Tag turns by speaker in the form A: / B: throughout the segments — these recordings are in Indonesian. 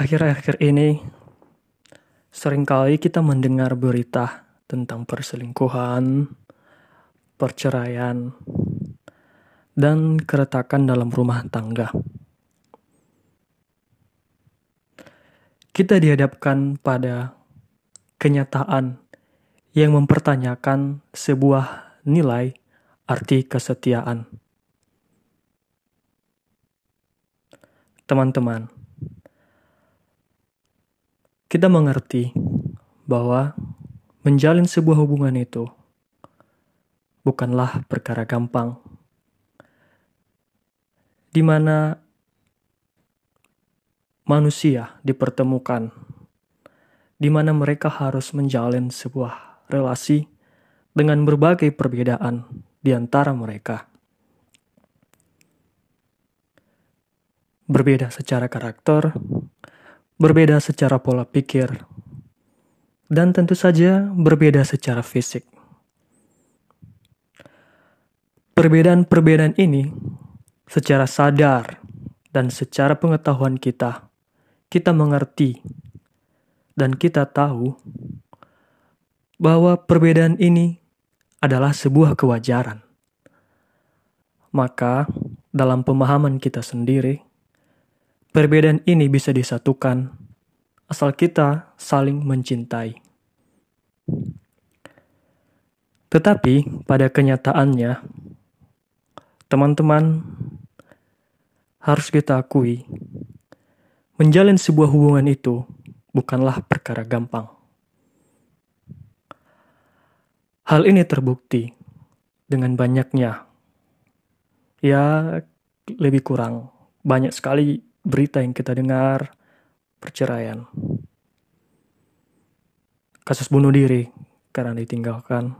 A: Akhir-akhir ini, sering kali kita mendengar berita tentang perselingkuhan, perceraian, dan keretakan dalam rumah tangga. Kita dihadapkan pada kenyataan yang mempertanyakan sebuah nilai arti kesetiaan. Teman-teman, kita mengerti bahwa menjalin sebuah hubungan itu bukanlah perkara gampang, di mana manusia dipertemukan, di mana mereka harus menjalin sebuah relasi dengan berbagai perbedaan di antara mereka. Berbeda secara karakter, berbeda secara pola pikir, dan tentu saja berbeda secara fisik. Perbedaan-perbedaan ini secara sadar dan secara pengetahuan kita, kita mengerti dan kita tahu bahwa perbedaan ini adalah sebuah kewajaran. Maka, dalam pemahaman kita sendiri, Perbedaan ini bisa disatukan asal kita saling mencintai. Tetapi pada kenyataannya, teman-teman harus kita akui, menjalin sebuah hubungan itu bukanlah perkara gampang. Hal ini terbukti dengan banyaknya, ya lebih kurang banyak sekali berita yang kita dengar, perceraian, kasus bunuh diri karena ditinggalkan,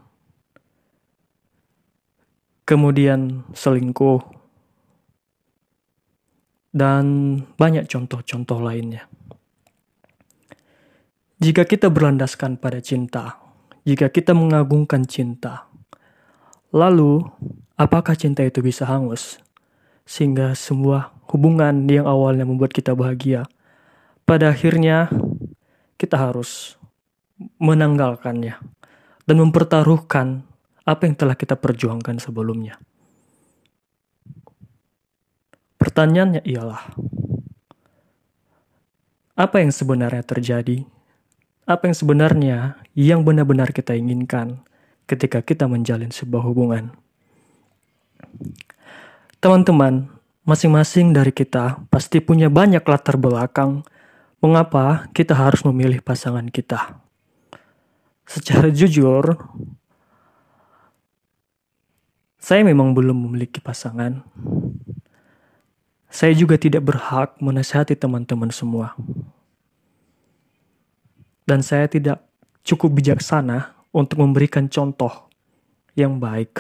A: kemudian selingkuh, dan banyak contoh-contoh lainnya. Jika kita berlandaskan pada cinta, jika kita mengagungkan cinta, lalu apakah cinta itu bisa hangus? Sehingga semua hubungan yang awalnya membuat kita bahagia, pada akhirnya kita harus menanggalkannya dan mempertaruhkan apa yang telah kita perjuangkan sebelumnya. Pertanyaannya ialah, apa yang sebenarnya terjadi? Apa yang sebenarnya yang benar-benar kita inginkan ketika kita menjalin sebuah hubungan? Teman-teman, Masing-masing dari kita pasti punya banyak latar belakang mengapa kita harus memilih pasangan kita. Secara jujur, saya memang belum memiliki pasangan. Saya juga tidak berhak menasihati teman-teman semua. Dan saya tidak cukup bijaksana untuk memberikan contoh yang baik.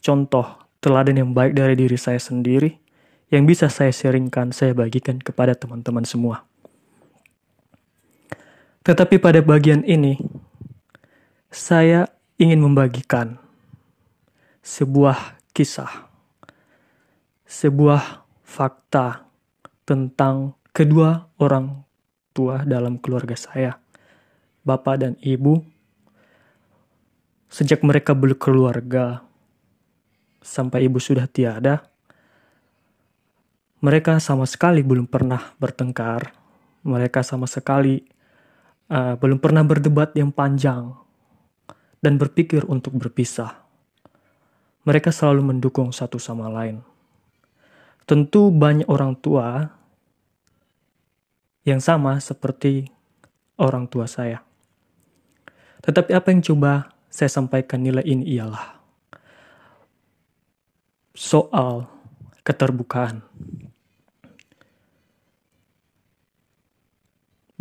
A: Contoh teladan yang baik dari diri saya sendiri yang bisa saya sharingkan, saya bagikan kepada teman-teman semua. Tetapi pada bagian ini, saya ingin membagikan sebuah kisah, sebuah fakta tentang kedua orang tua dalam keluarga saya, bapak dan ibu. Sejak mereka berkeluarga sampai ibu sudah tiada, mereka sama sekali belum pernah bertengkar. Mereka sama sekali uh, belum pernah berdebat yang panjang dan berpikir untuk berpisah. Mereka selalu mendukung satu sama lain. Tentu banyak orang tua yang sama seperti orang tua saya. Tetapi apa yang coba saya sampaikan nilai ini ialah soal keterbukaan.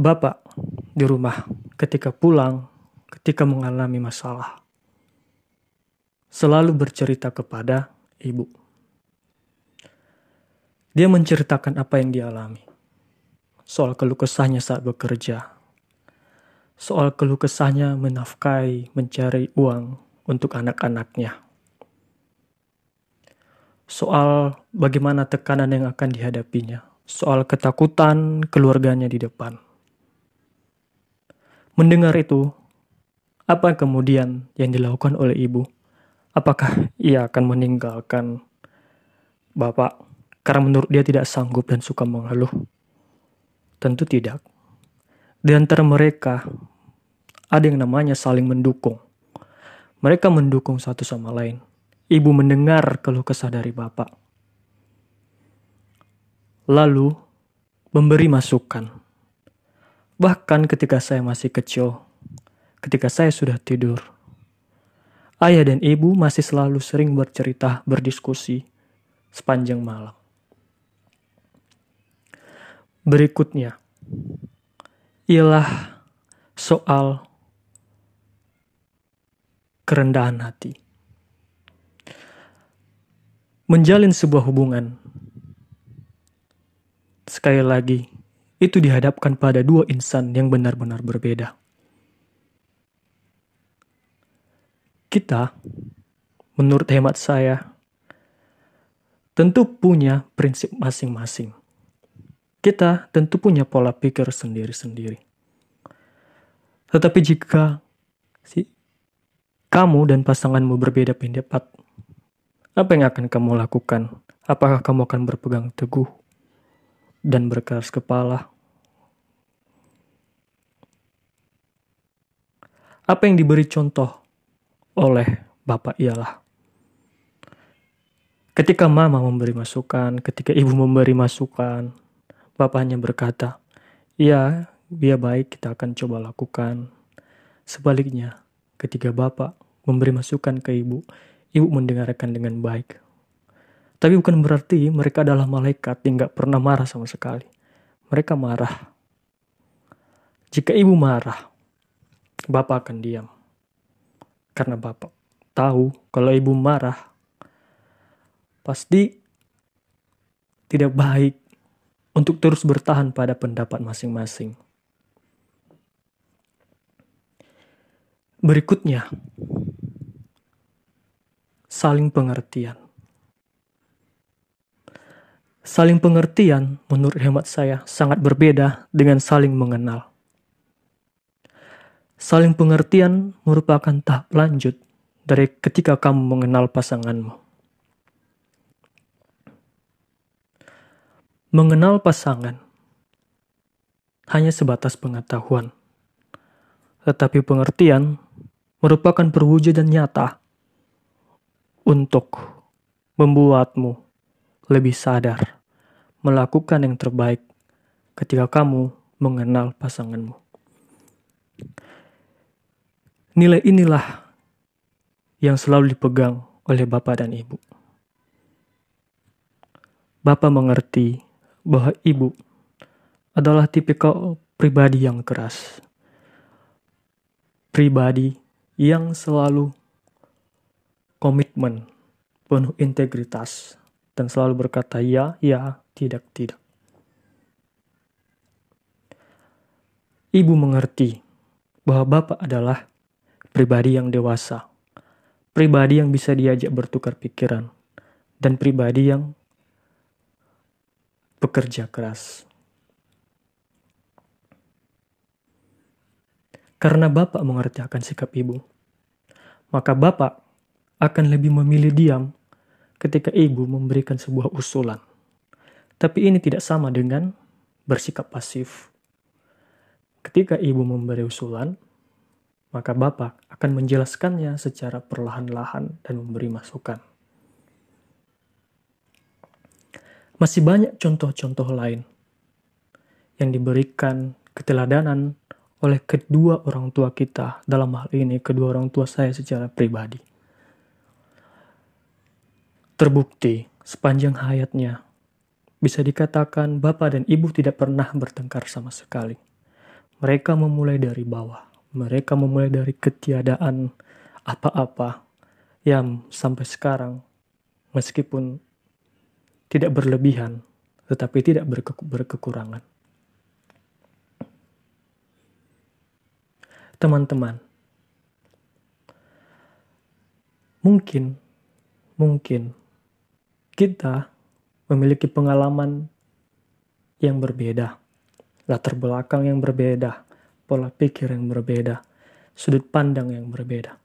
A: Bapak di rumah ketika pulang, ketika mengalami masalah, selalu bercerita kepada ibu. Dia menceritakan apa yang dialami, soal keluh kesahnya saat bekerja, soal keluh kesahnya menafkahi, mencari uang untuk anak-anaknya, soal bagaimana tekanan yang akan dihadapinya soal ketakutan keluarganya di depan. Mendengar itu, apa kemudian yang dilakukan oleh ibu? Apakah ia akan meninggalkan bapak karena menurut dia tidak sanggup dan suka mengeluh? Tentu tidak. Di antara mereka, ada yang namanya saling mendukung. Mereka mendukung satu sama lain. Ibu mendengar keluh kesah dari bapak. Lalu, memberi masukan. Bahkan ketika saya masih kecil, ketika saya sudah tidur, ayah dan ibu masih selalu sering bercerita, berdiskusi sepanjang malam. Berikutnya ialah soal kerendahan hati. Menjalin sebuah hubungan, sekali lagi, itu dihadapkan pada dua insan yang benar-benar berbeda. Kita, menurut hemat saya, tentu punya prinsip masing-masing kita tentu punya pola pikir sendiri-sendiri. Tetapi jika si kamu dan pasanganmu berbeda pendapat, apa yang akan kamu lakukan? Apakah kamu akan berpegang teguh dan berkeras kepala? Apa yang diberi contoh oleh Bapak ialah ketika mama memberi masukan, ketika ibu memberi masukan, Bapaknya berkata, Ya, dia baik kita akan coba lakukan. Sebaliknya, ketika bapak memberi masukan ke ibu, ibu mendengarkan dengan baik. Tapi bukan berarti mereka adalah malaikat yang gak pernah marah sama sekali. Mereka marah. Jika ibu marah, bapak akan diam. Karena bapak tahu kalau ibu marah, pasti tidak baik untuk terus bertahan pada pendapat masing-masing. Berikutnya, saling pengertian. Saling pengertian, menurut hemat saya, sangat berbeda dengan saling mengenal. Saling pengertian merupakan tahap lanjut dari ketika kamu mengenal pasanganmu. Mengenal pasangan hanya sebatas pengetahuan, tetapi pengertian merupakan perwujudan nyata untuk membuatmu lebih sadar melakukan yang terbaik ketika kamu mengenal pasanganmu. Nilai inilah yang selalu dipegang oleh bapak dan ibu. Bapak mengerti bahwa ibu adalah tipikal pribadi yang keras. Pribadi yang selalu komitmen, penuh integritas, dan selalu berkata ya, ya, tidak, tidak. Ibu mengerti bahwa bapak adalah pribadi yang dewasa, pribadi yang bisa diajak bertukar pikiran, dan pribadi yang bekerja keras. Karena Bapak mengerti akan sikap ibu, maka Bapak akan lebih memilih diam ketika ibu memberikan sebuah usulan. Tapi ini tidak sama dengan bersikap pasif. Ketika ibu memberi usulan, maka Bapak akan menjelaskannya secara perlahan-lahan dan memberi masukan. Masih banyak contoh-contoh lain yang diberikan keteladanan oleh kedua orang tua kita, dalam hal ini kedua orang tua saya secara pribadi. Terbukti sepanjang hayatnya, bisa dikatakan bapak dan ibu tidak pernah bertengkar sama sekali. Mereka memulai dari bawah, mereka memulai dari ketiadaan apa-apa yang sampai sekarang, meskipun tidak berlebihan, tetapi tidak berke berkekurangan. Teman-teman, mungkin, mungkin kita memiliki pengalaman yang berbeda, latar belakang yang berbeda, pola pikir yang berbeda, sudut pandang yang berbeda.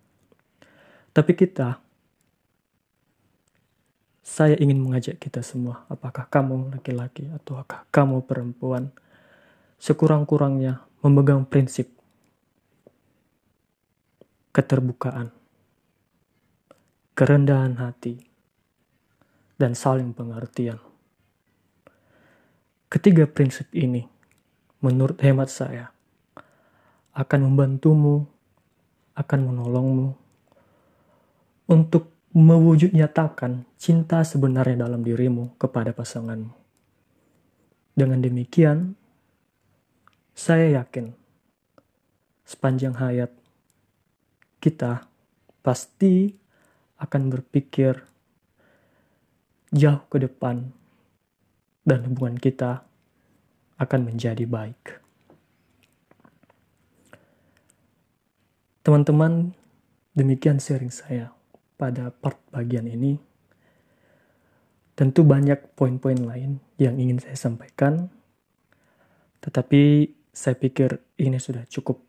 A: Tapi kita, saya ingin mengajak kita semua, apakah kamu laki-laki atau kamu perempuan, sekurang-kurangnya memegang prinsip keterbukaan, kerendahan hati, dan saling pengertian. Ketiga prinsip ini, menurut hemat saya, akan membantumu, akan menolongmu untuk mewujud nyatakan cinta sebenarnya dalam dirimu kepada pasanganmu. Dengan demikian, saya yakin sepanjang hayat kita pasti akan berpikir jauh ke depan dan hubungan kita akan menjadi baik. Teman-teman, demikian sharing saya pada part bagian ini. Tentu banyak poin-poin lain yang ingin saya sampaikan, tetapi saya pikir ini sudah cukup.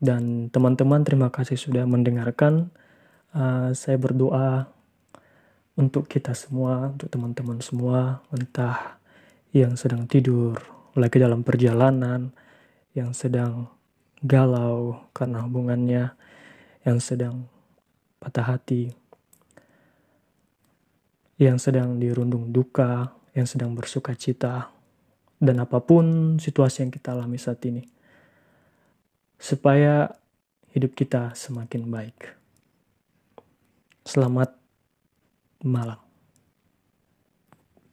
A: Dan teman-teman terima kasih sudah mendengarkan. Uh, saya berdoa untuk kita semua, untuk teman-teman semua, entah yang sedang tidur, lagi dalam perjalanan, yang sedang galau karena hubungannya yang sedang patah hati, yang sedang dirundung duka, yang sedang bersuka cita, dan apa pun situasi yang kita alami saat ini, supaya hidup kita semakin baik. Selamat malam.